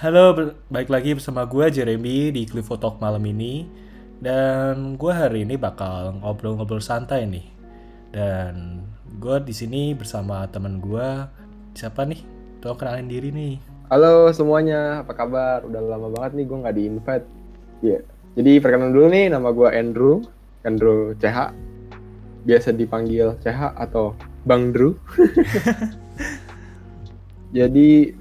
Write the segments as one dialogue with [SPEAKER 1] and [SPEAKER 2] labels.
[SPEAKER 1] Halo, balik lagi bersama gue Jeremy di Cliffo Talk malam ini Dan gue hari ini bakal ngobrol-ngobrol santai nih Dan gue di sini bersama teman gue Siapa nih? Tolong kenalin diri nih
[SPEAKER 2] Halo semuanya, apa kabar? Udah lama banget nih gue nggak di invite. Iya. Jadi perkenalan dulu nih, nama gue Andrew, Andrew CH. Biasa dipanggil CH atau Bang Drew. Jadi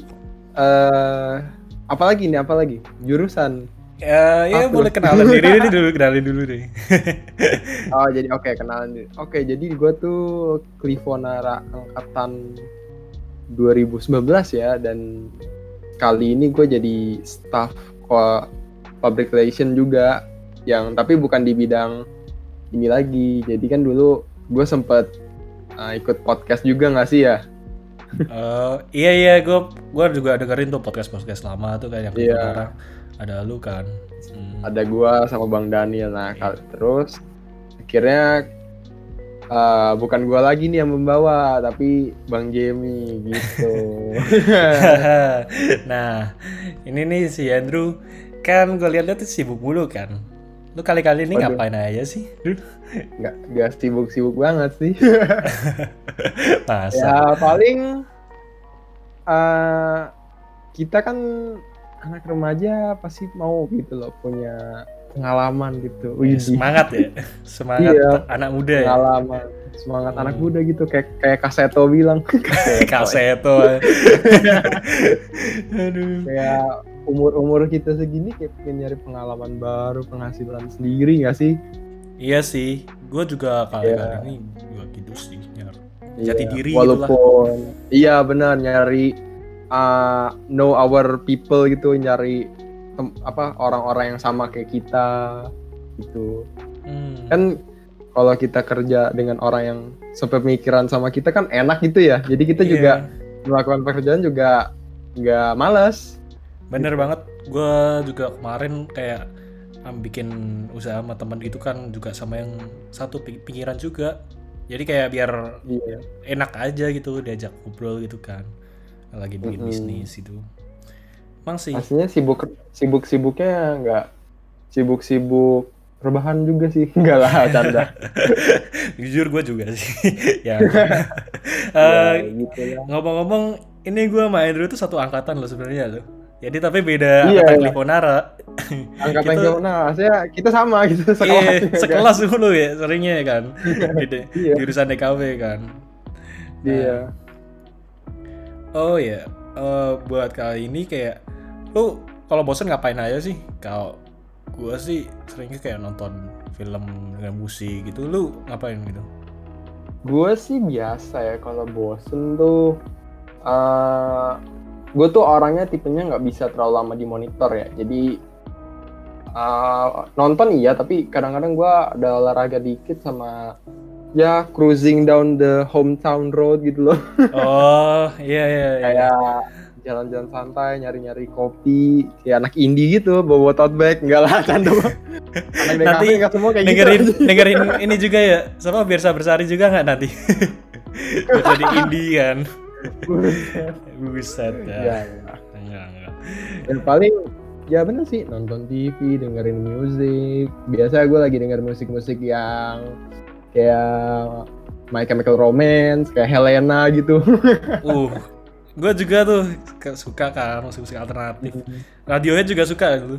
[SPEAKER 2] eh apa lagi nih? Apa lagi? Jurusan.
[SPEAKER 1] Ya, ya
[SPEAKER 2] Aku.
[SPEAKER 1] boleh kenalan diri ini dulu, kenalin dulu deh
[SPEAKER 2] Oh jadi oke kenalan dulu. Oke jadi gue tuh Clifonara angkatan 2019 ya dan kali ini gue jadi staff public relation juga yang tapi bukan di bidang ini lagi. Jadi kan dulu gue sempet uh, ikut podcast juga nggak sih ya?
[SPEAKER 1] Eh, Iya, iya, gue gua juga dengerin tuh podcast-podcast lama tuh kayak yang sekarang Ada lu kan Hmm.
[SPEAKER 2] Ada gue sama Bang Daniel. Nah kal- terus akhirnya uh, bukan gue lagi nih yang membawa tapi Bang Jamie gitu.
[SPEAKER 1] nah, ini nih si Andrew kan gue lihat-lihat tuh sibuk mulu kan. Lu kali-kali ini
[SPEAKER 2] Waduh.
[SPEAKER 1] ngapain aja sih?
[SPEAKER 2] nggak nggak sibuk-sibuk banget sih.
[SPEAKER 1] Masa?
[SPEAKER 2] ya paling eh kita kan anak remaja pasti mau gitu loh punya pengalaman gitu.
[SPEAKER 1] Ya, semangat ya, semangat
[SPEAKER 2] Iya.
[SPEAKER 1] anak muda ya.
[SPEAKER 2] pengalaman semangat
[SPEAKER 1] Hmm.
[SPEAKER 2] anak muda gitu kayak kayak Kaseto bilang
[SPEAKER 1] Kaseto. Aduh.
[SPEAKER 2] kayak umur umur kita segini kayak pengen nyari pengalaman baru penghasilan sendiri nggak sih
[SPEAKER 1] Iya sih, gue juga kali-kali
[SPEAKER 2] Iya.
[SPEAKER 1] ini juga gitu sih. nyar- Jati
[SPEAKER 2] Iya,
[SPEAKER 1] diri
[SPEAKER 2] walaupun iya benar nyari uh, know our people gitu nyari tem- apa orang-orang yang sama kayak kita gitu
[SPEAKER 1] Hmm.
[SPEAKER 2] kan kalau kita kerja dengan orang yang sepemikiran sama kita kan enak gitu ya jadi kita
[SPEAKER 1] Iya.
[SPEAKER 2] juga melakukan pekerjaan juga nggak males
[SPEAKER 1] Bener banget, gue juga kemarin kayak bikin usaha sama temen gitu kan juga sama yang satu pi- pikiran juga. Jadi kayak biar
[SPEAKER 2] iya
[SPEAKER 1] enak aja gitu diajak ngobrol gitu kan. Lagi bikin
[SPEAKER 2] Mm-mm.
[SPEAKER 1] bisnis itu. Emang sih,
[SPEAKER 2] aslinya sibuk sibuk sibuknya nggak sibuk sibuk rebahan juga sih enggak lah canda
[SPEAKER 1] jujur gue juga sih. ya.
[SPEAKER 2] ya,
[SPEAKER 1] Eh,
[SPEAKER 2] gitu ya
[SPEAKER 1] ngomong-ngomong, ini gue sama Andrew itu satu angkatan loh sebenarnya loh. Jadi tapi beda
[SPEAKER 2] Iya,
[SPEAKER 1] angkatan
[SPEAKER 2] iya.
[SPEAKER 1] Liponara.
[SPEAKER 2] angkatan
[SPEAKER 1] kita
[SPEAKER 2] nah saya kita sama gitu sekelas
[SPEAKER 1] Iya, sekelas dulu ya seringnya ya kan. Di,
[SPEAKER 2] Iya.
[SPEAKER 1] jurusan DKW kan.
[SPEAKER 2] iya
[SPEAKER 1] Oh ya, eh, buat kali ini kayak lu kalau bosen ngapain aja sih? Kalau gua sih seringnya kayak nonton film dengan musik gitu. Lu ngapain gitu?
[SPEAKER 2] gue sih biasa ya kalau bosen tuh eh gue tuh orangnya tipenya nggak bisa terlalu lama di monitor ya jadi eh, nonton iya tapi kadang-kadang gue ada olahraga dikit sama ya cruising down the hometown road gitu loh
[SPEAKER 1] Oh, iya iya iya.
[SPEAKER 2] kayak jalan-jalan santai nyari-nyari kopi kayak anak indie gitu bawa tote bag enggak lah canda
[SPEAKER 1] Nanti
[SPEAKER 2] nggak semua kayak
[SPEAKER 1] dengerin
[SPEAKER 2] gitu
[SPEAKER 1] dengerin ini juga ya. Sama Birsa Bersari juga nggak nanti? Biar jadi indie kan. Buset
[SPEAKER 2] ya,
[SPEAKER 1] ya.
[SPEAKER 2] ya.
[SPEAKER 1] Enggak, enggak.
[SPEAKER 2] Dan paling ya bener sih nonton TV, dengerin musik. Biasa gue lagi denger musik-musik yang kayak My Chemical Romance, kayak Helena gitu.
[SPEAKER 1] Uh, gue juga tuh suka kan musik-musik alternatif. Radiohead juga suka gitu.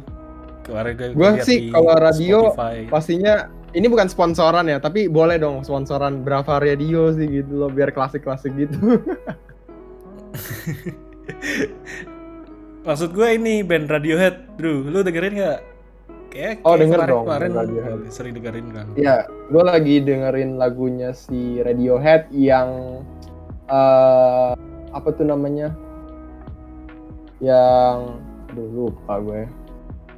[SPEAKER 1] Kemarin gue lihat
[SPEAKER 2] sih kalau radio
[SPEAKER 1] Spotify.
[SPEAKER 2] Pastinya ini bukan sponsoran ya, tapi boleh dong sponsoran berapa radio sih gitu loh biar klasik-klasik gitu.
[SPEAKER 1] Maksud gue ini band Radiohead, Drew. Lu dengerin nggak? Kayak,
[SPEAKER 2] Oh,
[SPEAKER 1] kayak
[SPEAKER 2] denger
[SPEAKER 1] kemarin,
[SPEAKER 2] dong,
[SPEAKER 1] Kemarin
[SPEAKER 2] Radiohead.
[SPEAKER 1] sering dengerin kan.
[SPEAKER 2] ya, gue lagi dengerin lagunya si Radiohead yang eh apa tuh namanya? Yang aduh lupa gue.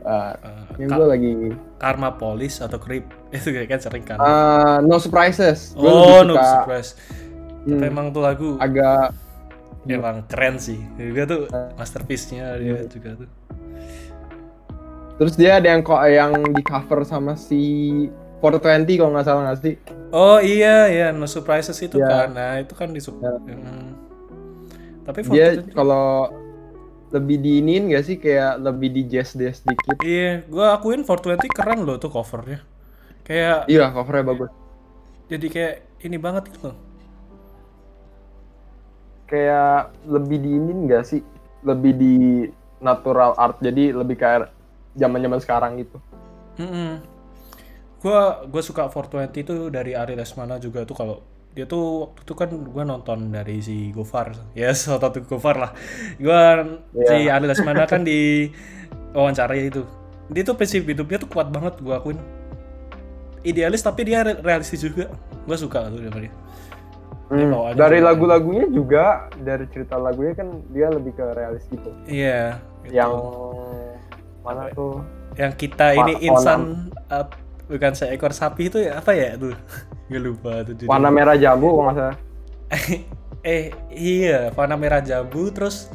[SPEAKER 2] Uh,
[SPEAKER 1] Eh,
[SPEAKER 2] yang gue lagi
[SPEAKER 1] Karma Police atau Creep itu kayak kan sering kan.
[SPEAKER 2] Uh, no surprises. Gua
[SPEAKER 1] oh, no
[SPEAKER 2] suka,
[SPEAKER 1] surprise. Tapi
[SPEAKER 2] hmm,
[SPEAKER 1] emang tuh lagu
[SPEAKER 2] agak
[SPEAKER 1] emang keren sih. Juga tuh masterpiece-nya dia juga tuh.
[SPEAKER 2] terus dia ada yang kok yang di cover sama si 420 kalau nggak salah nggak sih?
[SPEAKER 1] Oh iya ya no surprises itu
[SPEAKER 2] Ya.
[SPEAKER 1] kan. Nah, itu kan di
[SPEAKER 2] Ya.
[SPEAKER 1] Hmm. Tapi
[SPEAKER 2] Dia kalau lebih diinin gak sih kayak lebih di jazz jazz dikit
[SPEAKER 1] Iya, gua akuin 420 keren loh tuh covernya. Kayak
[SPEAKER 2] iya covernya bagus
[SPEAKER 1] jadi kayak ini banget gitu loh.
[SPEAKER 2] Kayak lebih diinin gak sih lebih di natural art jadi lebih kayak zaman zaman sekarang gitu
[SPEAKER 1] Mm-mm. Gua gua suka 420 itu dari Ari Lesmana juga tuh kalau dia tuh waktu itu kan gua nonton dari si Gofar. Yes, waktu itu Gofar lah. Gua si Ari Lesmana kan di wawancarai itu. Dia tuh prinsip hidupnya tuh kuat banget gua akuin. Idealis tapi dia re- realistis juga. Gua suka tuh dia.
[SPEAKER 2] Hmm,
[SPEAKER 1] bawaannya
[SPEAKER 2] dari lagu-lagunya juga dari cerita lagunya kan dia lebih ke realis gitu
[SPEAKER 1] Iya. gitu.
[SPEAKER 2] yang mana tuh
[SPEAKER 1] yang kita
[SPEAKER 2] Pa-
[SPEAKER 1] ini insan uh, bukan seekor sapi itu ya apa ya tuh? Gak lupa tuh judulnya.
[SPEAKER 2] warna merah jambu nggak salah
[SPEAKER 1] eh iya warna merah jambu terus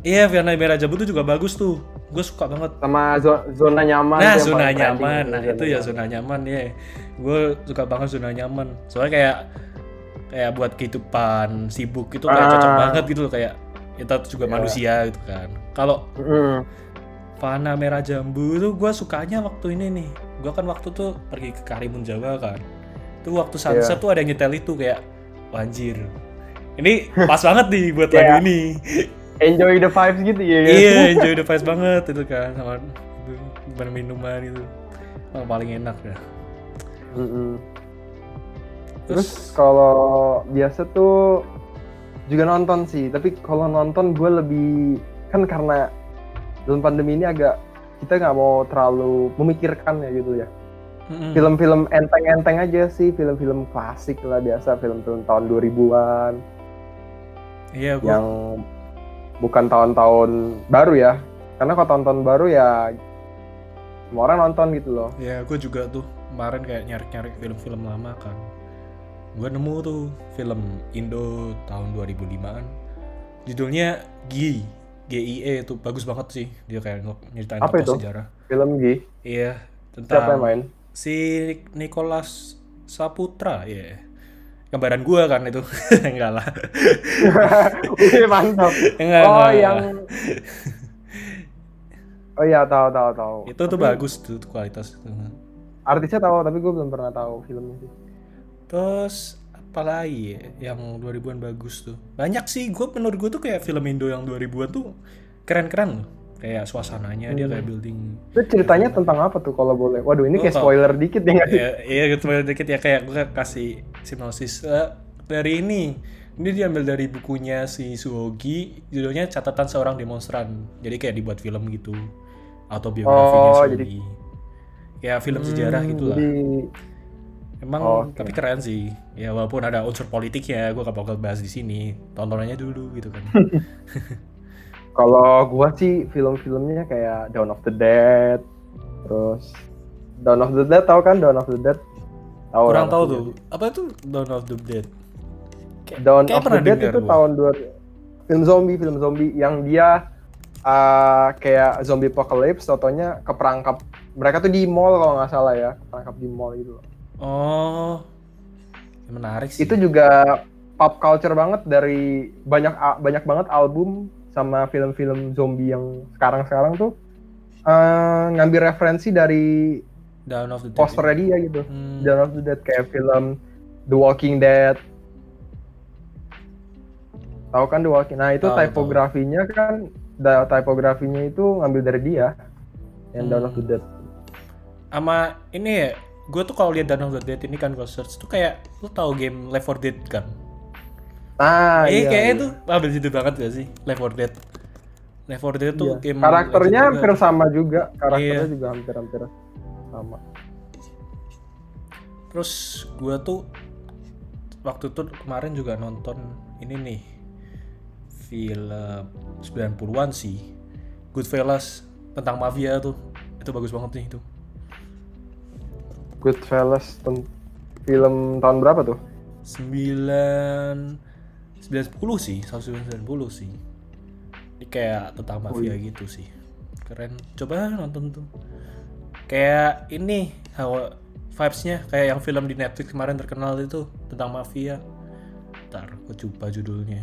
[SPEAKER 1] iya warna merah jambu tuh juga bagus tuh gue suka banget
[SPEAKER 2] sama zo- zona nyaman
[SPEAKER 1] nah zona nyaman nah itu ya zona nyaman ya gue suka banget zona nyaman soalnya kayak kayak buat kehidupan sibuk itu kayak
[SPEAKER 2] Ah.
[SPEAKER 1] cocok banget gitu loh kayak kita juga
[SPEAKER 2] Iya.
[SPEAKER 1] manusia gitu kan kalau
[SPEAKER 2] Mm.
[SPEAKER 1] Fana Merah Jambu itu gue sukanya waktu ini nih. Gue kan waktu tuh pergi ke Karimun Jawa kan. Itu waktu sunset
[SPEAKER 2] Iya.
[SPEAKER 1] tuh ada yang nyetel itu kayak wanjir. Ini pas banget nih buat lagu ini.
[SPEAKER 2] Enjoy the vibes gitu ya
[SPEAKER 1] iya, enjoy the vibes banget itu kan sama bareng minuman itu. Yang paling enak ya.
[SPEAKER 2] Mm-mm. Terus kalau biasa tuh juga nonton sih, tapi kalau nonton gue lebih kan karena dalam pandemi ini agak kita nggak mau terlalu memikirkan ya gitu ya. Film-film enteng-enteng aja sih, film-film klasik lah biasa, film-film tahun 2000-an
[SPEAKER 1] Iya, gue
[SPEAKER 2] yang bukan tahun-tahun baru ya. Karena kalau tahun-tahun baru ya semua orang nonton gitu loh.
[SPEAKER 1] ya gue juga tuh kemarin kayak nyari-nyari film-film lama kan. Gue nemu tuh film Indo tahun 2005-an. Judulnya Gi, GIE itu bagus banget sih. Dia kayak nyeritain
[SPEAKER 2] Apa
[SPEAKER 1] tokoh
[SPEAKER 2] itu?
[SPEAKER 1] sejarah.
[SPEAKER 2] Film G,
[SPEAKER 1] Iya,
[SPEAKER 2] siapa yang
[SPEAKER 1] tentang
[SPEAKER 2] main?
[SPEAKER 1] si Nicholas Saputra, ya. Gambaran gua kan itu. Enggak lah.
[SPEAKER 2] Mantap.
[SPEAKER 1] Enggak,
[SPEAKER 2] oh,
[SPEAKER 1] enggak.
[SPEAKER 2] yang Oh iya, tahu tahu tahu.
[SPEAKER 1] itu tuh bagus tuh kualitas.
[SPEAKER 2] Artisnya tahu, tapi gue belum pernah tahu filmnya sih.
[SPEAKER 1] Terus apa lagi ya yang 2000-an bagus tuh? Banyak sih, gue menurut gue tuh kayak film Indo yang 2000-an tuh keren-keren loh. Kayak suasananya dia kayak building.
[SPEAKER 2] Itu ceritanya tentang apa tuh kalau boleh? Waduh, ini
[SPEAKER 1] Gua
[SPEAKER 2] kayak spoiler dikit ya nggak sih?
[SPEAKER 1] ya, iya gitu dikit ya kayak gue kasih sinopsis Eh, dari ini. Ini diambil dari bukunya si Suhogi, judulnya Catatan Seorang Demonstran. Jadi kayak dibuat film gitu. Autobiografinya
[SPEAKER 2] Oh,
[SPEAKER 1] Suhogi.
[SPEAKER 2] jadi-
[SPEAKER 1] Kayak film sejarah
[SPEAKER 2] Hmm,
[SPEAKER 1] gitu lah.
[SPEAKER 2] Jadi
[SPEAKER 1] Emang
[SPEAKER 2] Oke.
[SPEAKER 1] tapi keren sih. Ya walaupun ada unsur politiknya, gue gak bakal bahas di sini. Tontonannya dulu gitu kan.
[SPEAKER 2] kalau gua sih film-filmnya kayak Dawn of the Dead, terus Dawn of the Dead tahu kan Dawn of the Dead? Tahu
[SPEAKER 1] Kurang tahu tuh. Apa itu Dawn of the Dead? Kayak-
[SPEAKER 2] Dawn of the Dead itu
[SPEAKER 1] gua.
[SPEAKER 2] tahun dua film zombie film zombie yang dia uh, kayak zombie apocalypse totonya keperangkap mereka tuh di mall kalau nggak salah ya keperangkap di mall gitu loh.
[SPEAKER 1] Oh. Ya, menarik sih.
[SPEAKER 2] itu juga pop culture banget dari banyak banyak banget album sama film-film zombie yang sekarang-sekarang tuh uh, ngambil referensi dari
[SPEAKER 1] Dawn of the Dead.
[SPEAKER 2] posternya dia gitu
[SPEAKER 1] Hmm.
[SPEAKER 2] Dawn of the Dead kayak film The Walking Dead tahu kan The Walking nah itu
[SPEAKER 1] Tahu,
[SPEAKER 2] tipografinya kan da, tipografinya itu ngambil dari dia yang Dawn of the
[SPEAKER 1] Hmm.
[SPEAKER 2] Dead
[SPEAKER 1] Sama ini ya, gue tuh kalau lihat Dawn of the Dead ini kan gue search tuh kayak lu tahu game Left 4 Dead kan?
[SPEAKER 2] Ah
[SPEAKER 1] eh
[SPEAKER 2] iya,
[SPEAKER 1] kayaknya
[SPEAKER 2] iya.
[SPEAKER 1] tuh ambil situ banget gak sih Left 4 Dead? Left 4 Dead tuh
[SPEAKER 2] Iya.
[SPEAKER 1] game
[SPEAKER 2] karakternya hampir sama juga karakternya
[SPEAKER 1] Iya.
[SPEAKER 2] juga hampir-hampir sama
[SPEAKER 1] Terus gue tuh waktu itu kemarin juga nonton ini nih film 90-an sih Goodfellas tentang mafia tuh itu bagus banget nih itu
[SPEAKER 2] Goodfellas film tahun berapa tuh?
[SPEAKER 1] 9 910 sih 1990 sih. Ini kayak tentang mafia gitu sih. Keren. Coba nonton tuh. Kayak ini hawa vibesnya. Kayak yang film di Netflix kemarin terkenal itu tentang mafia. Ntar gue coba judulnya.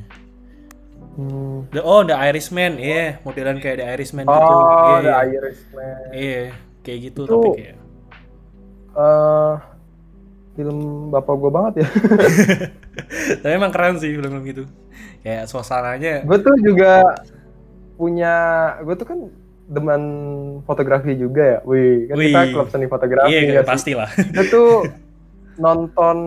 [SPEAKER 2] Hmm.
[SPEAKER 1] The, oh, The Irishman, iya, modelan kayak The Irishman gitu.
[SPEAKER 2] Oh,
[SPEAKER 1] Iya,
[SPEAKER 2] The Irishman.
[SPEAKER 1] Iya, kayak gitu
[SPEAKER 2] Itu-
[SPEAKER 1] tapi kayak.
[SPEAKER 2] Eh, film bapak gue banget ya.
[SPEAKER 1] tapi emang keren sih film-film gitu. Kayak suasananya.
[SPEAKER 2] gue tuh juga punya, gue tuh kan demen fotografi juga ya. Wih, kan kita
[SPEAKER 1] Wih.
[SPEAKER 2] klub seni fotografi
[SPEAKER 1] Iya,
[SPEAKER 2] nggak sih?
[SPEAKER 1] pasti lah.
[SPEAKER 2] Gue tuh nonton,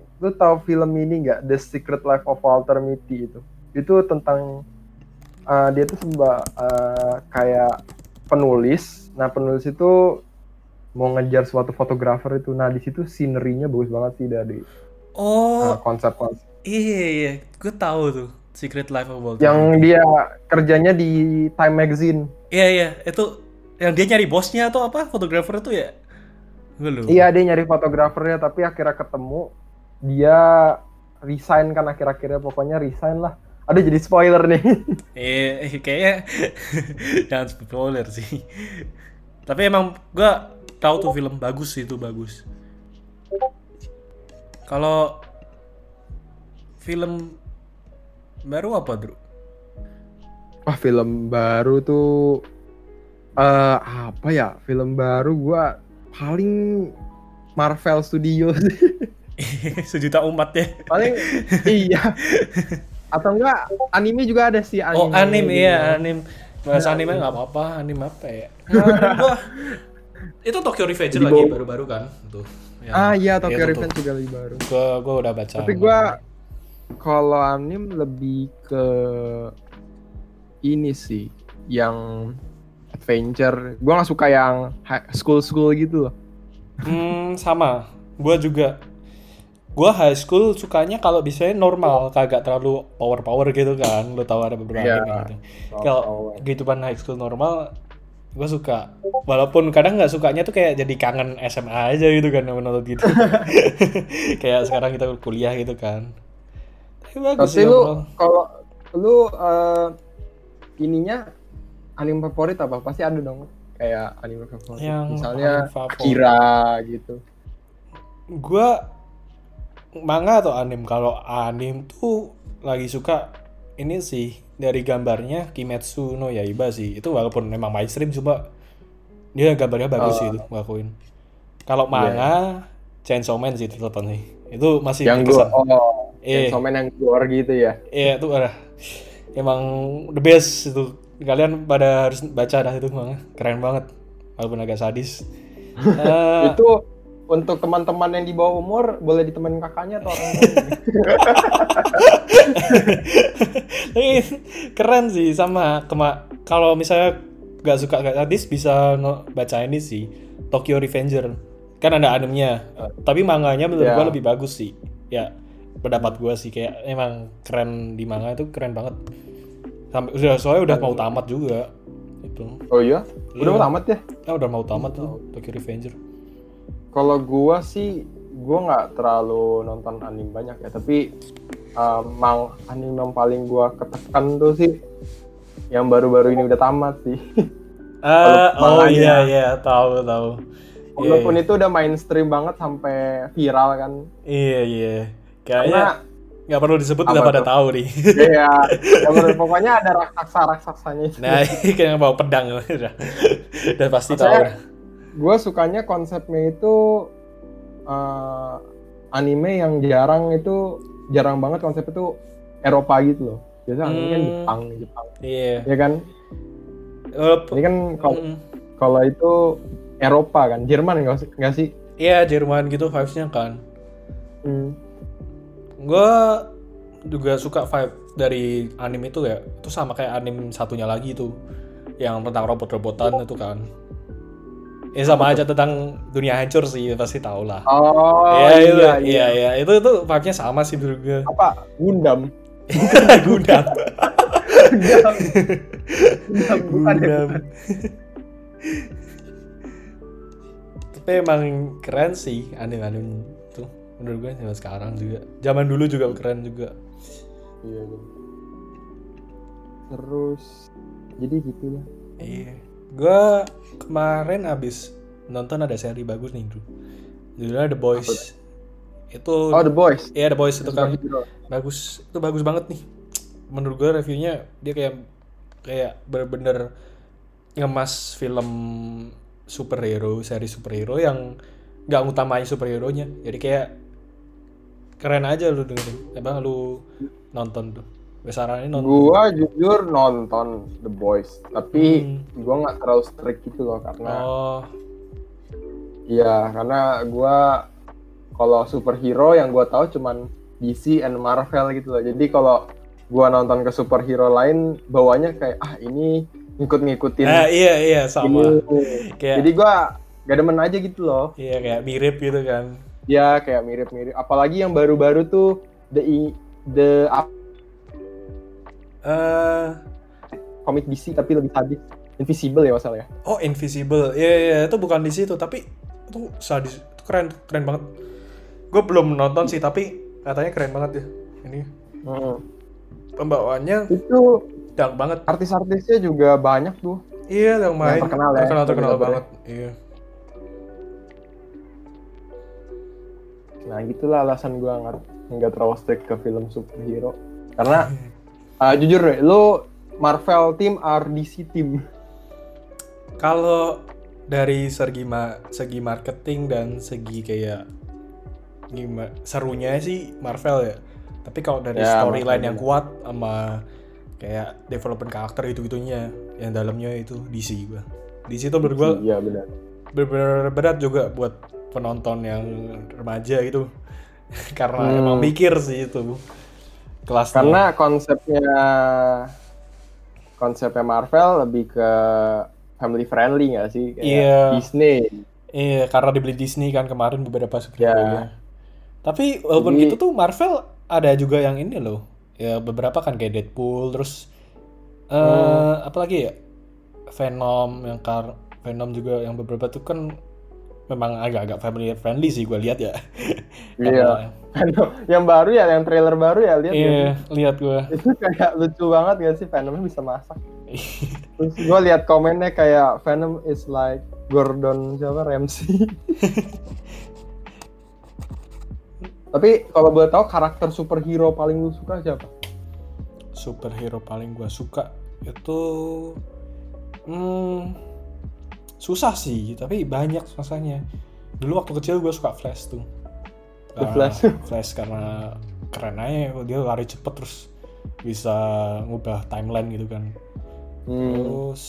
[SPEAKER 2] lu tahu film ini nggak? The Secret Life of Walter Mitty itu. Itu tentang uh, dia tuh sembah uh, kayak penulis. Nah penulis itu mau ngejar suatu fotografer itu. Nah di situ scenery-nya bagus banget sih dari
[SPEAKER 1] Oh,
[SPEAKER 2] uh, konsep-konsep.
[SPEAKER 1] iya iya, gue tahu tuh Secret Life of Walter.
[SPEAKER 2] Yang dia kerjanya di Time Magazine.
[SPEAKER 1] Iya iya, itu yang dia nyari bosnya atau apa? Fotografer itu ya? Gue lupa.
[SPEAKER 2] Iya dia nyari fotografernya tapi akhirnya ketemu dia resign kan akhir-akhirnya pokoknya resign lah. Ada jadi spoiler nih.
[SPEAKER 1] Iya, kayaknya jangan spoiler sih. Tapi emang gua tahu tuh film bagus sih itu bagus. Kalau film baru apa, Bro?
[SPEAKER 2] Wah film baru tuh eh apa ya? Film baru gua paling Marvel Studios
[SPEAKER 1] Sejuta umat ya.
[SPEAKER 2] paling iya. Atau enggak anime juga ada sih anime.
[SPEAKER 1] Oh, anime iya, anime. Bahas anime nggak apa-apa, anime apa ya? Nah, gua itu Tokyo Revenge lagi baru-baru kan, tuh. Yang-
[SPEAKER 2] Ah iya Tokyo
[SPEAKER 1] tuh.
[SPEAKER 2] Revenge juga lebih baru.
[SPEAKER 1] Gua gua udah baca.
[SPEAKER 2] Tapi gua kalau anime lebih ke ini sih yang adventure. Gua nggak suka yang school school gitu loh.
[SPEAKER 1] Hmm, sama. Gua juga. Gua high school sukanya kalau biasanya normal, kagak terlalu power-power gitu kan. Lu tahu ada beberapa
[SPEAKER 2] Iya.
[SPEAKER 1] anime gitu. Kalau kehidupan high school normal, gua suka. Walaupun kadang nggak sukanya tuh kayak jadi kangen SMA aja gitu kan menurut gitu. kayak sekarang kita kuliah gitu kan. Tapi bagus
[SPEAKER 2] Tapi
[SPEAKER 1] sih
[SPEAKER 2] lu kalau lu eh, ininya anime favorit apa? Pasti ada dong kayak anime favorit.
[SPEAKER 1] Yang
[SPEAKER 2] Misalnya
[SPEAKER 1] favorit.
[SPEAKER 2] Akira gitu.
[SPEAKER 1] Gua manga atau anime kalau anime tuh lagi suka ini sih dari gambarnya Kimetsu no Yaiba sih. Itu walaupun memang mainstream cuma dia gambarnya bagus sih itu gua akuin kalau manga Chainsaw Man sih tetap nih. Itu masih
[SPEAKER 2] yang
[SPEAKER 1] berkesan.
[SPEAKER 2] oh,
[SPEAKER 1] Eh.
[SPEAKER 2] yang somen yang gore gitu ya.
[SPEAKER 1] iya itu ada emang the best itu. Kalian pada harus baca dah itu manga. Keren banget. Walaupun agak sadis. Eh,
[SPEAKER 2] Itu untuk teman-teman yang di bawah umur boleh ditemenin kakaknya atau orang.
[SPEAKER 1] Tapi keren sih sama kema kalau misalnya nggak suka gak sadis bisa no- baca ini sih Tokyo Revenger kan ada animenya tapi manganya menurut
[SPEAKER 2] Ya.
[SPEAKER 1] gua lebih bagus sih ya pendapat gua sih kayak emang keren di manga itu keren banget sampai udah soalnya udah mau tamat juga itu
[SPEAKER 2] Oh iya? Udah
[SPEAKER 1] Iya.
[SPEAKER 2] mau tamat ya?
[SPEAKER 1] ya udah mau tamat tuh Tokyo Revenger
[SPEAKER 2] Kalau gua sih gua nggak terlalu nonton anime banyak ya, tapi um, mang anime yang paling gua ketekan tuh sih yang baru-baru ini udah tamat sih.
[SPEAKER 1] ah oh
[SPEAKER 2] manganya.
[SPEAKER 1] iya iya tahu tahu Iya,
[SPEAKER 2] Walaupun
[SPEAKER 1] iya.
[SPEAKER 2] itu udah mainstream banget sampai viral kan.
[SPEAKER 1] iya iya kayaknya
[SPEAKER 2] Karena
[SPEAKER 1] nggak perlu disebut udah pada
[SPEAKER 2] tuh?
[SPEAKER 1] tahu nih
[SPEAKER 2] ya, ya bener, pokoknya ada raksasa-raksasanya. itu.
[SPEAKER 1] Nah, kayak bawa pedang udah. Udah pasti tahu.
[SPEAKER 2] Gua sukanya konsepnya itu uh, anime yang jarang itu jarang banget konsep itu Eropa gitu loh. Biasa anime kan
[SPEAKER 1] Hmm.
[SPEAKER 2] Jepang, Jepang.
[SPEAKER 1] Iya.
[SPEAKER 2] Ya kan?
[SPEAKER 1] Walaupun-
[SPEAKER 2] Ini kan kalau
[SPEAKER 1] Mm.
[SPEAKER 2] kalau itu Eropa kan, Jerman nggak sih?
[SPEAKER 1] Iya, Jerman gitu vibes-nya kan.
[SPEAKER 2] Hmm.
[SPEAKER 1] Gue juga suka vibe dari anime itu ya. Itu sama kayak anime satunya lagi itu. Yang tentang robot-robotan itu kan. Ya sama aja tentang dunia hancur sih, pasti tau lah.
[SPEAKER 2] Oh
[SPEAKER 1] Iya,
[SPEAKER 2] iya,
[SPEAKER 1] itu,
[SPEAKER 2] iya,
[SPEAKER 1] iya, iya. Itu itu vibe-nya sama sih menurut gue.
[SPEAKER 2] Apa? Gundam.
[SPEAKER 1] Gundam.
[SPEAKER 2] Gundam. Gundam ya?
[SPEAKER 1] Tapi emang keren sih anime-anime itu menurut gue zaman sekarang juga. Zaman dulu juga keren juga.
[SPEAKER 2] Iya, bener. Terus jadi gitu lah.
[SPEAKER 1] Iya. Gue kemarin abis nonton ada seri bagus nih, Bro. Judulnya The Boys. Itu
[SPEAKER 2] Oh, The Boys.
[SPEAKER 1] Iya The Boys itu kan
[SPEAKER 2] Superhero.
[SPEAKER 1] bagus. Itu bagus banget nih. menurut gue reviewnya dia kayak kayak bener-bener ngemas film superhero seri superhero yang nggak ngutamain superhero nya jadi kayak keren aja lu dengerin emang lu nonton tuh besarannya nonton
[SPEAKER 2] Gua jujur nonton The Boys, tapi
[SPEAKER 1] Hmm.
[SPEAKER 2] gua nggak terlalu strict gitu loh karena
[SPEAKER 1] oh
[SPEAKER 2] Iya, karena gua kalau superhero yang gua tahu cuman DC and Marvel gitu loh. Jadi kalau gua nonton ke superhero lain bawanya kayak ah ini ngikut-ngikutin
[SPEAKER 1] eh, iya iya sama
[SPEAKER 2] ini.
[SPEAKER 1] kayak
[SPEAKER 2] Jadi gua gak demen aja gitu loh.
[SPEAKER 1] iya kayak mirip gitu kan
[SPEAKER 2] Ya kayak mirip-mirip. Apalagi yang baru-baru tuh the I- the up-
[SPEAKER 1] eh
[SPEAKER 2] komik DC tapi lebih sadis. Invisible ya masalahnya.
[SPEAKER 1] oh invisible iya iya itu bukan di situ tapi itu sadis itu keren keren banget gue belum nonton sih tapi katanya keren banget ya ini
[SPEAKER 2] Heeh.
[SPEAKER 1] pembawaannya
[SPEAKER 2] Itu
[SPEAKER 1] dark banget
[SPEAKER 2] artis-artisnya juga banyak tuh.
[SPEAKER 1] iya yang main
[SPEAKER 2] terkenal ya,
[SPEAKER 1] terkenal, terkenal
[SPEAKER 2] bener-bener.
[SPEAKER 1] banget iya
[SPEAKER 2] Nah gitulah alasan gua nggak nggak terlalu strict ke film superhero. Karena ah, jujur deh, lo Marvel team DC team?
[SPEAKER 1] Kalau dari segi ma- segi marketing dan segi kayak gimana serunya sih Marvel ya. Tapi kalau dari
[SPEAKER 2] Ya,
[SPEAKER 1] storyline yang kuat sama kayak development karakter itu-gitunya yang dalamnya itu DC gua. DC itu menurut gua
[SPEAKER 2] Iya benar.
[SPEAKER 1] bener-bener berat juga buat penonton yang remaja gitu. Karena
[SPEAKER 2] Hmm.
[SPEAKER 1] emang mikir sih itu kelasnya.
[SPEAKER 2] Karena konsepnya konsepnya Marvel lebih ke family friendly nggak sih? Kayak
[SPEAKER 1] Iya.
[SPEAKER 2] Disney.
[SPEAKER 1] Iya, karena dibeli Disney kan kemarin beberapa superhero
[SPEAKER 2] Ya.
[SPEAKER 1] ya. Tapi walaupun
[SPEAKER 2] Jadi-
[SPEAKER 1] gitu tuh Marvel ada juga yang ini loh. Ya beberapa kan kayak Deadpool terus eh
[SPEAKER 2] Hmm.
[SPEAKER 1] apalagi ya? Venom yang kar Venom juga yang beberapa tuh kan memang agak-agak family friendly sih gue lihat ya.
[SPEAKER 2] Iya. yang baru ya, yang trailer baru ya lihat ya.
[SPEAKER 1] Iya, lihat gue.
[SPEAKER 2] Itu kayak lucu banget gak sih Venom bisa masak. Terus gue lihat komennya kayak Venom is like Gordon siapa Ramsay. Tapi kalau boleh tahu karakter superhero paling lu suka siapa?
[SPEAKER 1] superhero paling gue suka itu hmm, susah sih tapi banyak rasanya dulu waktu kecil gue suka Flash tuh
[SPEAKER 2] The
[SPEAKER 1] Karena-
[SPEAKER 2] Flash.
[SPEAKER 1] Flash karena keren aja dia lari cepet terus bisa ngubah timeline gitu kan
[SPEAKER 2] Hmm.
[SPEAKER 1] terus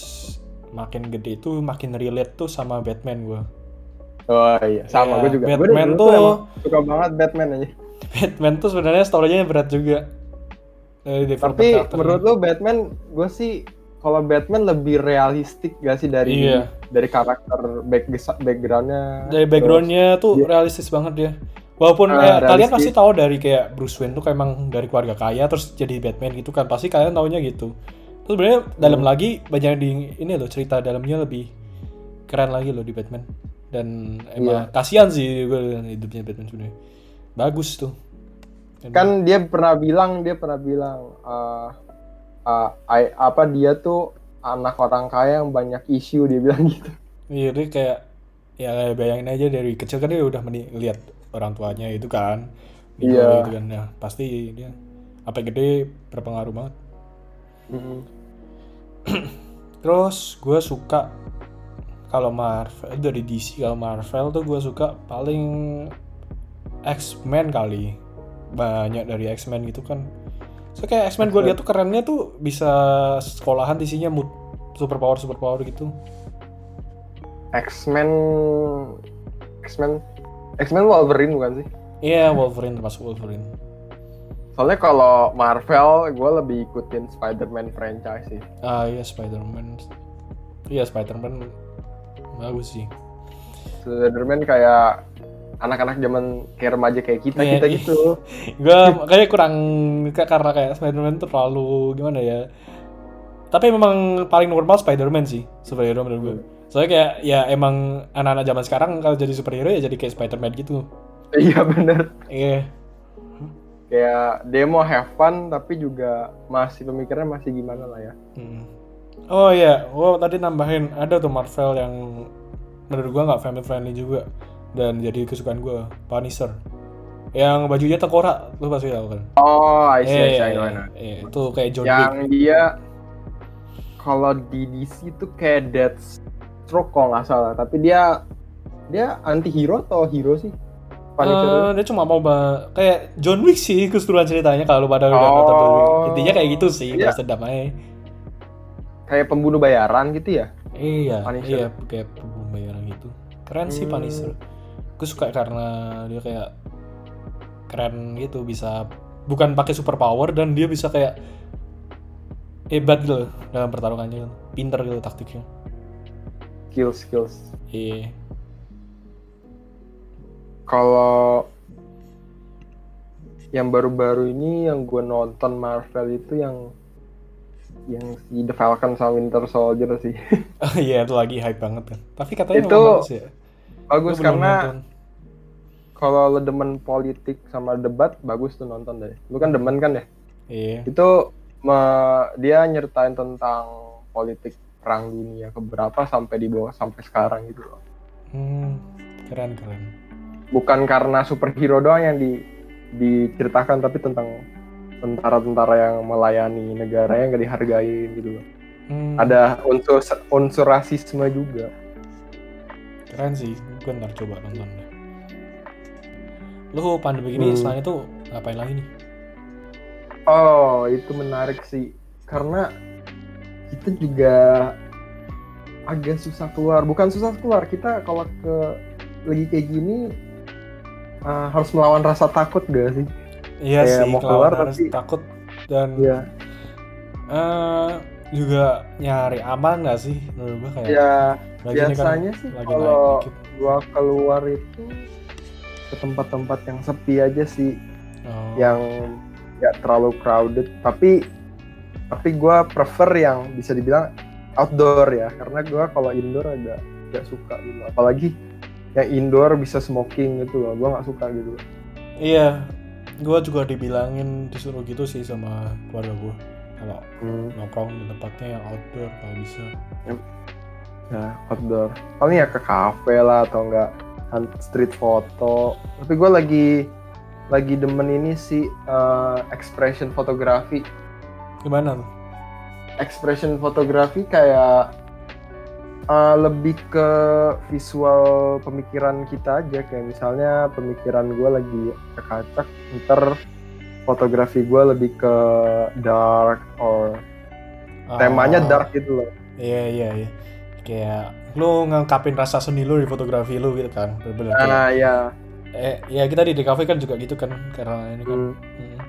[SPEAKER 1] makin gede itu makin relate tuh sama Batman gue
[SPEAKER 2] Oh iya, sama
[SPEAKER 1] Iya,
[SPEAKER 2] gue juga.
[SPEAKER 1] Batman tuh-
[SPEAKER 2] emang suka banget Batman aja.
[SPEAKER 1] Batman tuh sebenarnya storynya berat juga development
[SPEAKER 2] Tapi menurut lu Batman, gue sih kalau Batman lebih realistik gak sih dari
[SPEAKER 1] Iya.
[SPEAKER 2] dari karakter back backgroundnya?
[SPEAKER 1] dari backgroundnya tuh
[SPEAKER 2] dia-
[SPEAKER 1] realistis banget dia walaupun
[SPEAKER 2] Ah,
[SPEAKER 1] kayak kalian pasti tahu dari kayak Bruce Wayne tuh kayak emang dari keluarga kaya terus jadi Batman gitu kan pasti kalian taunya gitu terus sebenarnya dalam
[SPEAKER 2] Hmm.
[SPEAKER 1] lagi banyak di ini loh cerita dalamnya lebih keren lagi loh di Batman dan emang
[SPEAKER 2] Iya.
[SPEAKER 1] kasihan sih gue hidupnya Batman sebenarnya bagus tuh
[SPEAKER 2] kan dia pernah bilang dia pernah bilang eh, eh, I- apa dia tuh anak orang kaya yang banyak isu dia bilang gitu.
[SPEAKER 1] Iya dia kayak ya kayak bayangin aja dari kecil kan dia udah meni- lihat orang tuanya itu kan.
[SPEAKER 2] Iya.
[SPEAKER 1] gitu kan. Ya pasti dia apa gede berpengaruh banget. Terus gue suka kalau Marvel dari DC kalau Marvel tuh gue suka paling X-Men kali. Banyak dari X-Men gitu kan. So kayak X-Men gue lihat tuh kerennya tuh bisa sekolahan isinya mood super power super power gitu.
[SPEAKER 2] X-Men X-Men X-Men Wolverine bukan sih
[SPEAKER 1] Iya Wolverine termasuk Wolverine.
[SPEAKER 2] soalnya kalau Marvel gue lebih ikutin Spider-Man franchise sih
[SPEAKER 1] Ah iya Spider-Man. Iya Spider-Man bagus sih.
[SPEAKER 2] Spider-Man kayak anak-anak zaman kayak remaja kayak kita
[SPEAKER 1] Iya,
[SPEAKER 2] kita
[SPEAKER 1] iya.
[SPEAKER 2] gitu.
[SPEAKER 1] Gue kayak kurang ka- karena kayak Spider-Man tuh terlalu gimana ya tapi memang paling normal Spider-Man sih superhero menurut gue soalnya kayak ya emang anak-anak zaman sekarang kalau jadi superhero ya jadi kayak Spider-Man gitu.
[SPEAKER 2] Iya bener.
[SPEAKER 1] Iya.
[SPEAKER 2] Kayak demo have fun tapi juga masih pemikirannya masih gimana lah ya.
[SPEAKER 1] Hmm. oh iya oh tadi nambahin ada tuh Marvel yang menurut gue nggak family friendly juga dan jadi kesukaan gue Punisher Yang bajunya tengkorak, lu pasti tahu kan?
[SPEAKER 2] Oh, I see, I see,
[SPEAKER 1] Iya,
[SPEAKER 2] I
[SPEAKER 1] iya, iya. itu kayak John Wick.
[SPEAKER 2] Yang dia kalau di DC tuh kayak Deathstroke kalau nggak salah, tapi dia dia anti hero atau hero sih? Punisher
[SPEAKER 1] Eh, dia cuma mau kayak John Wick sih keseluruhan ceritanya kalau lu pada udah
[SPEAKER 2] Oh.
[SPEAKER 1] nonton John Wick. Intinya kayak gitu sih,
[SPEAKER 2] Iya.
[SPEAKER 1] aja.
[SPEAKER 2] kayak pembunuh bayaran gitu ya?
[SPEAKER 1] Iya,
[SPEAKER 2] Punisher.
[SPEAKER 1] iya kayak pembayaran gitu. Keren sih
[SPEAKER 2] Hmm.
[SPEAKER 1] Punisher. Gue suka karena dia kayak keren gitu bisa bukan pakai super power dan dia bisa kayak hebat gitu dalam pertarungannya. Pinter gitu taktiknya.
[SPEAKER 2] Skills, skills.
[SPEAKER 1] Iya.
[SPEAKER 2] Kalau yang baru-baru ini yang gue nonton Marvel itu yang yang si The Falcon sama Winter Soldier sih.
[SPEAKER 1] Oh iya itu lagi hype banget kan. Tapi katanya
[SPEAKER 2] Itu
[SPEAKER 1] bagus ya.
[SPEAKER 2] Bagus karena kalau lo demen politik sama debat bagus tuh nonton deh. Lu kan demen kan ya?
[SPEAKER 1] Iya.
[SPEAKER 2] Itu me- dia nyeritain tentang politik perang dunia keberapa sampai di bawah sampai sekarang gitu loh.
[SPEAKER 1] Hmm, keren keren.
[SPEAKER 2] Bukan karena superhero doang yang di diceritakan tapi tentang tentara-tentara yang melayani negara yang gak dihargain gitu loh.
[SPEAKER 1] Hmm,
[SPEAKER 2] Ada unsur unsur rasisme juga.
[SPEAKER 1] Keren sih. Gue ntar coba nonton deh. Lu pandemi gini
[SPEAKER 2] Hmm.
[SPEAKER 1] selain itu ngapain lagi nih?
[SPEAKER 2] Oh, itu menarik sih. Karena kita juga agak susah keluar. Bukan susah keluar, kita kalau ke lagi kayak gini uh, harus melawan rasa takut gak sih?
[SPEAKER 1] Iya
[SPEAKER 2] Kayak
[SPEAKER 1] sih,
[SPEAKER 2] mau keluar
[SPEAKER 1] harus
[SPEAKER 2] tapi-
[SPEAKER 1] takut dan
[SPEAKER 2] Iya.
[SPEAKER 1] eh, juga nyari aman gak sih menurut gue kayak
[SPEAKER 2] Ya,
[SPEAKER 1] lagi ini kan
[SPEAKER 2] biasanya sih
[SPEAKER 1] lagi
[SPEAKER 2] kalau gua keluar itu ke tempat-tempat yang sepi aja sih,
[SPEAKER 1] Oh,
[SPEAKER 2] yang nggak terlalu crowded. Tapi tapi gua prefer yang bisa dibilang outdoor ya, karena gua kalau indoor agak nggak suka gitu. Apalagi yang indoor bisa smoking gitu loh, gua nggak suka gitu.
[SPEAKER 1] Iya, gue juga dibilangin disuruh gitu sih sama keluarga gue kalau
[SPEAKER 2] Hmm,
[SPEAKER 1] nongkrong di tempatnya yang outdoor kalau bisa.
[SPEAKER 2] Ya outdoor. Paling ya ke kafe lah atau enggak street photo. Tapi gua lagi lagi demen ini sih eh, expression fotografi.
[SPEAKER 1] Gimana tuh?
[SPEAKER 2] expression fotografi kayak uh, lebih ke visual pemikiran kita aja kayak misalnya pemikiran gue lagi kekacak ntar fotografi gue lebih ke dark or temanya
[SPEAKER 1] Oh,
[SPEAKER 2] dark gitu loh
[SPEAKER 1] Iya iya iya. Kayak lu ngangkapin rasa seni lu di fotografi lu gitu kan. Bener-bener.
[SPEAKER 2] nah ya
[SPEAKER 1] eh ya kita di DKV kan juga gitu kan karena ini kan.
[SPEAKER 2] hmm.
[SPEAKER 1] Hmm.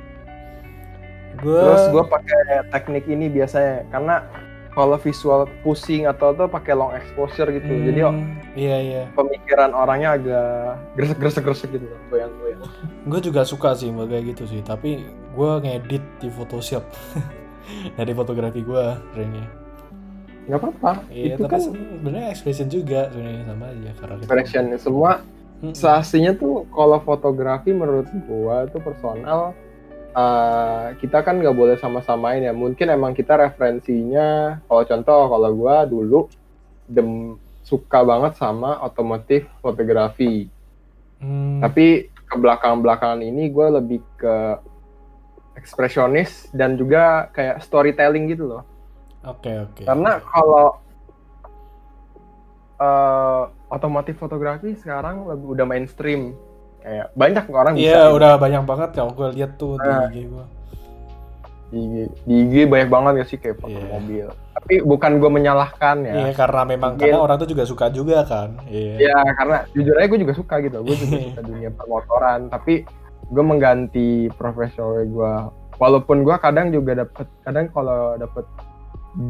[SPEAKER 1] Gue
[SPEAKER 2] terus gue pakai teknik ini biasanya karena kalau visual pusing atau tuh pakai long exposure gitu jadi oh,
[SPEAKER 1] iya iya.
[SPEAKER 2] pemikiran orangnya agak gresek gresek gitu loh goyang-goyang
[SPEAKER 1] Gue juga suka sih kayak gitu sih. Tapi gue ngedit di Photoshop dari fotografi gue seringnya.
[SPEAKER 2] Nggak apa-apa
[SPEAKER 1] Iya,
[SPEAKER 2] itu kan
[SPEAKER 1] sebenarnya expression juga sebenarnya sama aja karena kita-
[SPEAKER 2] expression semua
[SPEAKER 1] Hmm.
[SPEAKER 2] Tuh kalau fotografi menurut gua itu personal eh, kita kan nggak boleh sama-samain ya. Mungkin emang kita referensinya kalau contoh kalau gua dulu dem suka banget sama otomotif fotografi.
[SPEAKER 1] Hmm,
[SPEAKER 2] Tapi ke belakang-belakangan ini gua lebih ke ekspresionis dan juga kayak storytelling gitu loh.
[SPEAKER 1] Oke oke.
[SPEAKER 2] Karena kalau eh, otomotif fotografi sekarang lebih udah mainstream. Kayak banyak orang bisa.
[SPEAKER 1] Iya udah banyak banget kalau gue lihat tuh di
[SPEAKER 2] Nah.
[SPEAKER 1] IG gue.
[SPEAKER 2] di IG, di IG banyak banget gak sih kayak foto
[SPEAKER 1] Iya.
[SPEAKER 2] mobil. Tapi bukan gue menyalahkan ya.
[SPEAKER 1] Iya karena memang
[SPEAKER 2] Mungkin-
[SPEAKER 1] kadang orang tuh juga suka juga kan. Iya.
[SPEAKER 2] Ya karena jujur aja gue juga suka gitu. Gue juga suka dunia permotoran. Tapi gue mengganti profesional gue. Walaupun gue kadang juga dapet, kadang kalau dapet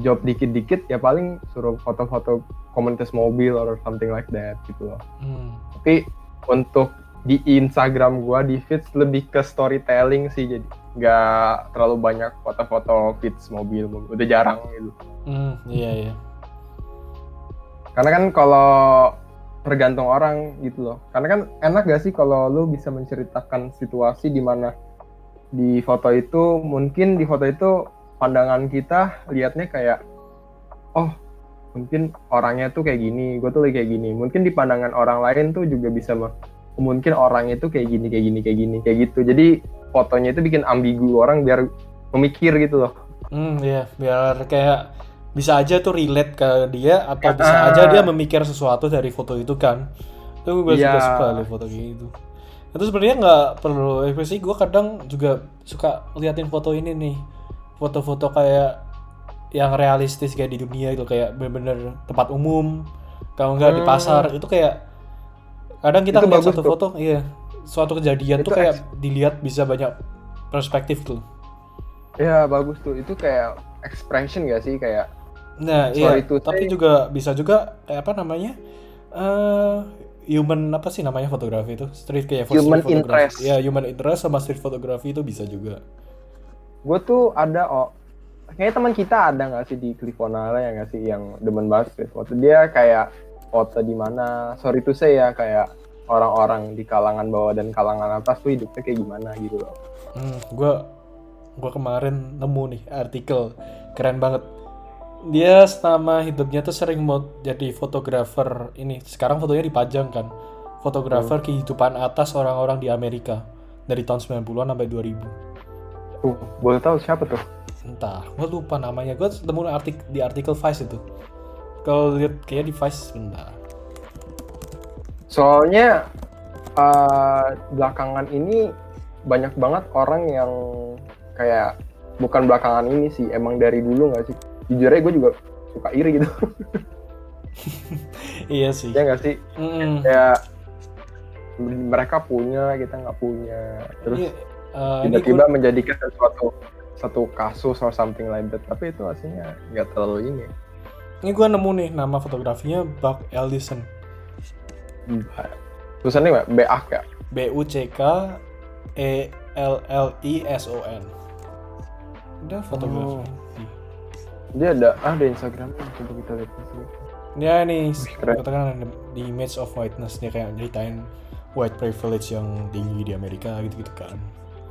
[SPEAKER 2] job dikit-dikit ya paling suruh foto-foto komunitas mobil or something like that gitu loh.
[SPEAKER 1] Hmm.
[SPEAKER 2] Tapi untuk di Instagram gua di feeds lebih ke storytelling sih jadi nggak terlalu banyak foto-foto feeds mobil udah jarang gitu
[SPEAKER 1] Hmm, iya iya.
[SPEAKER 2] karena kan kalau tergantung orang gitu loh karena kan enak gak sih kalau lu bisa menceritakan situasi di mana di foto itu mungkin di foto itu pandangan kita lihatnya kayak oh mungkin orangnya tuh kayak gini gue tuh lagi kayak gini mungkin di pandangan orang lain tuh juga bisa me- mungkin orang itu kayak gini kayak gini kayak gini kayak gitu jadi fotonya itu bikin ambigu orang biar memikir gitu loh
[SPEAKER 1] Hmm, iya, biar kayak bisa aja tuh relate ke dia atau bisa
[SPEAKER 2] Ah.
[SPEAKER 1] aja dia memikir sesuatu dari foto itu kan. Itu gue
[SPEAKER 2] Iya.
[SPEAKER 1] juga suka liat foto kayak gitu. Itu sebenarnya nggak perlu ekspresi. Gue kadang juga suka liatin foto ini nih, foto-foto kayak yang realistis kayak di dunia itu kayak bener-bener tempat umum, kalau nggak di
[SPEAKER 2] Hmm.
[SPEAKER 1] pasar itu kayak kadang kita
[SPEAKER 2] Itu
[SPEAKER 1] ngeliat satu
[SPEAKER 2] tuh.
[SPEAKER 1] foto, iya, suatu kejadian
[SPEAKER 2] Itu
[SPEAKER 1] tuh kayak dilihat bisa banyak perspektif tuh.
[SPEAKER 2] ya bagus tuh itu kayak expression gak sih kayak
[SPEAKER 1] Nah, iya,
[SPEAKER 2] to
[SPEAKER 1] tapi
[SPEAKER 2] say.
[SPEAKER 1] juga bisa juga kayak apa namanya? eh human apa sih namanya fotografi itu? Street kayak
[SPEAKER 2] Human
[SPEAKER 1] street
[SPEAKER 2] interest.
[SPEAKER 1] Ya, human interest sama street photography itu bisa juga.
[SPEAKER 2] Gue tuh ada oh kayaknya teman kita ada nggak sih di Clifonara ya nggak sih yang demen banget street foto dia kayak foto di mana sorry to say ya kayak orang-orang di kalangan bawah dan kalangan atas tuh hidupnya kayak gimana gitu loh
[SPEAKER 1] Hmm, gua gua kemarin nemu nih artikel keren banget. Dia selama hidupnya tuh sering mau jadi fotografer ini. Sekarang fotonya dipajang kan. Fotografer kehidupan atas orang-orang di Amerika dari tahun 90-an sampai 2000.
[SPEAKER 2] Tuh boleh tahu siapa tuh?
[SPEAKER 1] Entah gue lupa namanya. Gue nemu artik di artikel Vice itu. Kalau lihat kayak di Vice sebentar.
[SPEAKER 2] Soalnya eh, belakangan ini banyak banget orang yang kayak bukan belakangan ini sih emang dari dulu nggak sih? Jujur aja gue juga suka iri gitu.
[SPEAKER 1] Iya sih.
[SPEAKER 2] Ya nggak sih?
[SPEAKER 1] Mm-mm.
[SPEAKER 2] kayak mereka punya kita nggak punya. Terus
[SPEAKER 1] Iya, eh,
[SPEAKER 2] tiba-tiba
[SPEAKER 1] gua-
[SPEAKER 2] menjadikan sesuatu satu kasus or something like that. Tapi itu aslinya nggak terlalu ini.
[SPEAKER 1] Ini gue nemu nih nama fotografinya Buck Ellison.
[SPEAKER 2] Tulisannya nggak BA ya?
[SPEAKER 1] B U C K E L L I S O N. Udah fotografi.
[SPEAKER 2] Oh. dia ada ah ada Instagramnya. Coba kita lihat
[SPEAKER 1] ya nih katakan di image of whiteness. Dia kayak ceritain white privilege yang tinggi di Amerika gitu-gitu kan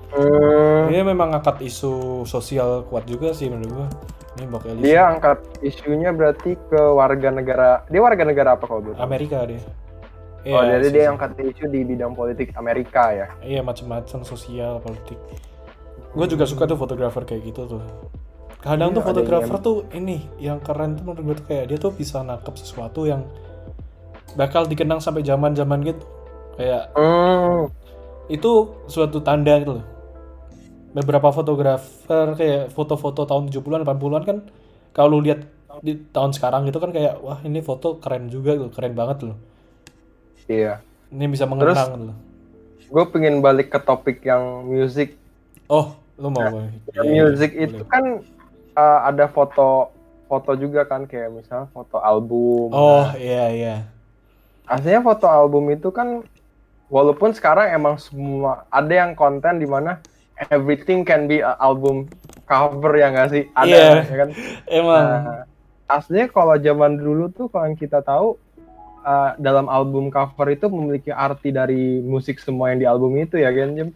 [SPEAKER 2] Hmm,
[SPEAKER 1] Dia memang angkat isu sosial kuat juga sih menurut gua. Ini Buck Ellison.
[SPEAKER 2] dia angkat isunya berarti ke warga negara dia warga negara apa kalau gitu
[SPEAKER 1] Amerika dia.
[SPEAKER 2] oh
[SPEAKER 1] Iya,
[SPEAKER 2] jadi dia angkat isu di bidang politik Amerika ya
[SPEAKER 1] Iya macam-macam sosial politik. Gue juga suka tuh fotografer kayak gitu tuh. Kadang
[SPEAKER 2] Iya,
[SPEAKER 1] tuh fotografer
[SPEAKER 2] yang-
[SPEAKER 1] tuh ini yang keren tuh menurut gue tuh kayak dia tuh bisa nangkep sesuatu yang bakal dikenang sampai zaman-zaman gitu. Kayak
[SPEAKER 2] hmm,
[SPEAKER 1] itu suatu tanda gitu loh. Beberapa fotografer kayak foto-foto tahun 70-an 80-an kan kalau lu lihat di tahun sekarang gitu kan kayak wah ini foto keren juga loh, keren banget loh.
[SPEAKER 2] iya
[SPEAKER 1] Ini bisa mengenang gitu loh.
[SPEAKER 2] gue pengen balik ke topik yang music
[SPEAKER 1] Oh, lu mau Iya, iya,
[SPEAKER 2] music
[SPEAKER 1] boleh.
[SPEAKER 2] itu kan uh, ada foto foto juga kan kayak misalnya foto album.
[SPEAKER 1] Oh,
[SPEAKER 2] Nah,
[SPEAKER 1] iya iya.
[SPEAKER 2] aslinya foto album itu kan walaupun sekarang emang semua ada yang konten di mana everything can be a album cover ya nggak sih? Ada
[SPEAKER 1] Iya.
[SPEAKER 2] ya kan?
[SPEAKER 1] Emang
[SPEAKER 2] Nah, aslinya kalau zaman dulu tuh kalau yang kita tahu uh, dalam album cover itu memiliki arti dari musik semua yang di album itu ya kan Jim?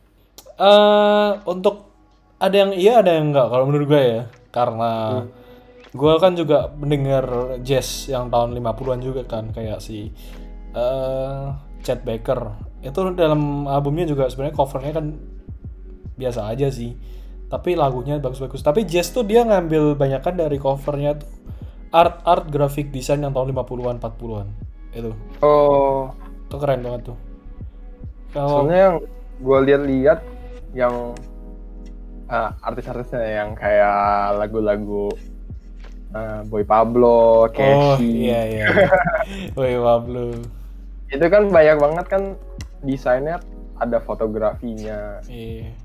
[SPEAKER 1] eh untuk ada yang iya ada yang enggak kalau menurut gue ya. Karena
[SPEAKER 2] Hmm.
[SPEAKER 1] gue kan juga mendengar jazz yang tahun 50-an juga kan kayak si eh Chet Baker. Itu dalam albumnya juga sebenarnya covernya kan biasa aja sih. Tapi lagunya bagus-bagus. Tapi jazz tuh dia ngambil banyakan dari covernya tuh art art graphic design yang tahun 50-an 40-an. Itu.
[SPEAKER 2] Oh,
[SPEAKER 1] Itu keren banget tuh. Kalau
[SPEAKER 2] soalnya yang gue lihat-lihat yang uh, artis-artisnya yang kayak lagu-lagu uh, Boy Pablo,
[SPEAKER 1] Oh
[SPEAKER 2] Casey,
[SPEAKER 1] iya iya. Woi Pablo.
[SPEAKER 2] itu kan banyak banget kan desainnya ada fotografinya.
[SPEAKER 1] Iya.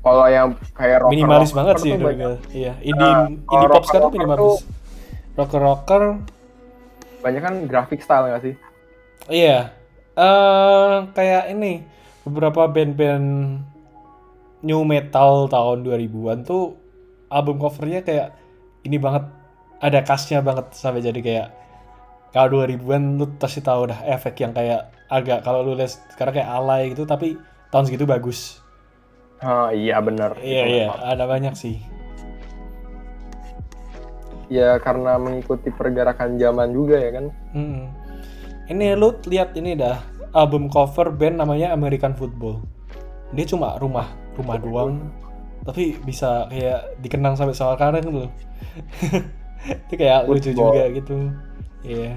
[SPEAKER 2] Kalau yang kayak rocker,
[SPEAKER 1] Minimalis banget
[SPEAKER 2] rocker
[SPEAKER 1] sih
[SPEAKER 2] tuh
[SPEAKER 1] menurut
[SPEAKER 2] banyak.
[SPEAKER 1] Iya. Indie
[SPEAKER 2] Nah,
[SPEAKER 1] indie pop sekarang minimalis. Rocker rocker.
[SPEAKER 2] banyak kan graphic style nggak sih?
[SPEAKER 1] Iya. Eh kayak ini beberapa band-band new metal tahun 2000-an tuh album covernya kayak ini banget ada khasnya banget sampai jadi kayak kalau 2000-an lu pasti tahu dah efek yang kayak agak kalau lu lihat sekarang kayak alay gitu tapi tahun segitu bagus.
[SPEAKER 2] Oh iya benar.
[SPEAKER 1] Iya iya, ada banyak sih.
[SPEAKER 2] Ya karena mengikuti pergerakan zaman juga ya kan.
[SPEAKER 1] Mm-mm. Ini lu lihat ini dah album cover band namanya American Football. Dia cuma rumah, rumah doang. Tapi bisa kayak dikenang sampai sekarang loh. Itu kayak lucu
[SPEAKER 2] Football.
[SPEAKER 1] juga gitu. Iya,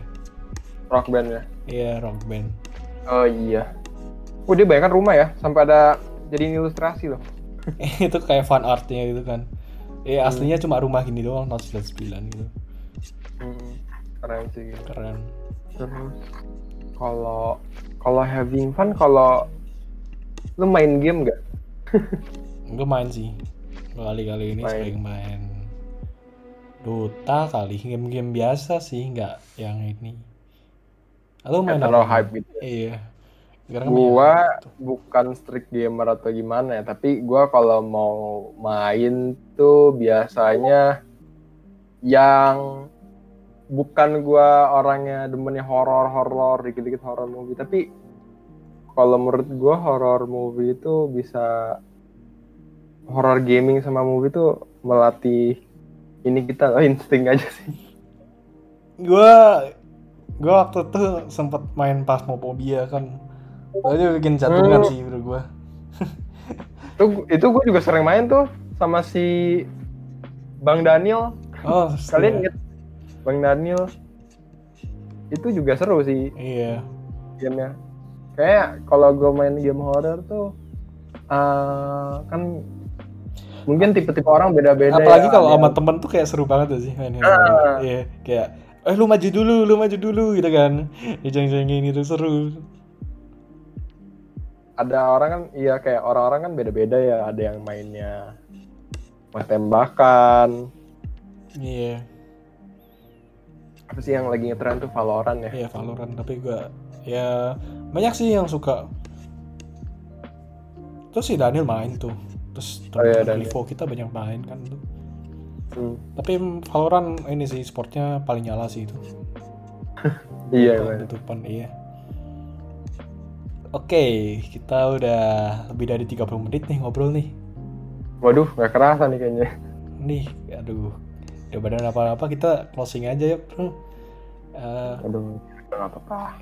[SPEAKER 2] Rock band ya.
[SPEAKER 1] iya rock band.
[SPEAKER 2] Oh iya. Oh dia bayangkan rumah ya, sampai ada jadi ilustrasi loh.
[SPEAKER 1] itu kayak fan artnya gitu kan. Eh aslinya cuma rumah gini doang tahun 99 gitu.
[SPEAKER 2] Hmm, keren sih. gitu.
[SPEAKER 1] Keren.
[SPEAKER 2] Terus kalau kalau having fun kalau lu main game nggak?
[SPEAKER 1] Gue main sih. Kali-kali ini
[SPEAKER 2] Main.
[SPEAKER 1] sering main Dota kali, game-game biasa sih, nggak yang ini. Lo main
[SPEAKER 2] terlalu
[SPEAKER 1] apa?
[SPEAKER 2] hype gitu.
[SPEAKER 1] Iya. Sekarang kan
[SPEAKER 2] Gua
[SPEAKER 1] banyak.
[SPEAKER 2] bukan strict gamer atau gimana ya, tapi gua kalau mau main tuh biasanya yang bukan gua orangnya demennya horor horor dikit-dikit horror movie, tapi kalau menurut gua horror movie itu bisa horror gaming sama movie itu melatih ini kita oh, insting aja sih.
[SPEAKER 1] Gua gua waktu itu sempet main Phasmophobia kan. Itu bikin jantungan
[SPEAKER 2] Hmm.
[SPEAKER 1] sih menurut gua.
[SPEAKER 2] Itu itu gua juga sering main tuh sama si Bang Daniel.
[SPEAKER 1] Oh,
[SPEAKER 2] Kalian
[SPEAKER 1] iya.
[SPEAKER 2] inget Bang Daniel? Itu juga seru sih
[SPEAKER 1] Iya.
[SPEAKER 2] gamenya. Kayak kalau gue main game horror tuh eh, kan mungkin tipe-tipe orang beda-beda.
[SPEAKER 1] Apalagi
[SPEAKER 2] ya.
[SPEAKER 1] kalau sama
[SPEAKER 2] yang-
[SPEAKER 1] temen tuh kayak seru banget tuh sih main.
[SPEAKER 2] Ah.
[SPEAKER 1] Iya, kayak eh lu maju dulu, lu maju dulu gitu kan. Dijeng-jengin itu seru.
[SPEAKER 2] Ada orang kan iya kayak orang-orang kan beda-beda ya. Ada yang mainnya mas tembakan.
[SPEAKER 1] Iya.
[SPEAKER 2] Apa sih yang lagi ngetren tuh Valorant ya?
[SPEAKER 1] Iya Valorant tapi gua ya banyak sih yang suka. Terus si Daniel main tuh. Terus
[SPEAKER 2] Oh iya.
[SPEAKER 1] Livo kita banyak main kan tuh.
[SPEAKER 2] Hmm.
[SPEAKER 1] Tapi Valorant ini sih sportnya paling nyala sih itu.
[SPEAKER 2] Iya,
[SPEAKER 1] iya. Oke, kita udah lebih dari 30 menit nih ngobrol nih.
[SPEAKER 2] Waduh, nggak kerasa nih kayaknya.
[SPEAKER 1] Nih, aduh. Daripada apa-apa kita closing aja ya, Bro. Eh,
[SPEAKER 2] Aduh, nggak apa-apa.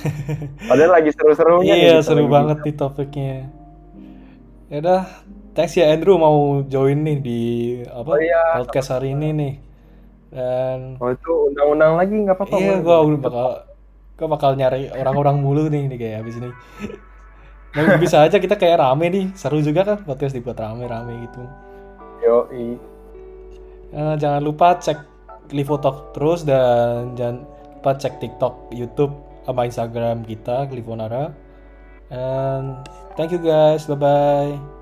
[SPEAKER 2] Padahal lagi seru-serunya. nih
[SPEAKER 1] iya,
[SPEAKER 2] kita
[SPEAKER 1] seru banget nih topiknya. Ya udah, thanks ya Andrew mau join nih di apa
[SPEAKER 2] Oh iya.
[SPEAKER 1] podcast hari ini nih. Dan
[SPEAKER 2] Oh itu undang-undang lagi nggak apa-apa.
[SPEAKER 1] iya, udah bakal gua bakal nyari orang-orang mulu nih nih kayak habis ini. Dan bisa aja kita kayak rame nih, seru juga kan podcast dibuat rame-rame gitu.
[SPEAKER 2] Yoi.
[SPEAKER 1] Eh, jangan lupa cek Livotalk terus dan jangan lupa cek TikTok, YouTube, sama Instagram kita Livonara. And thank you guys, bye bye.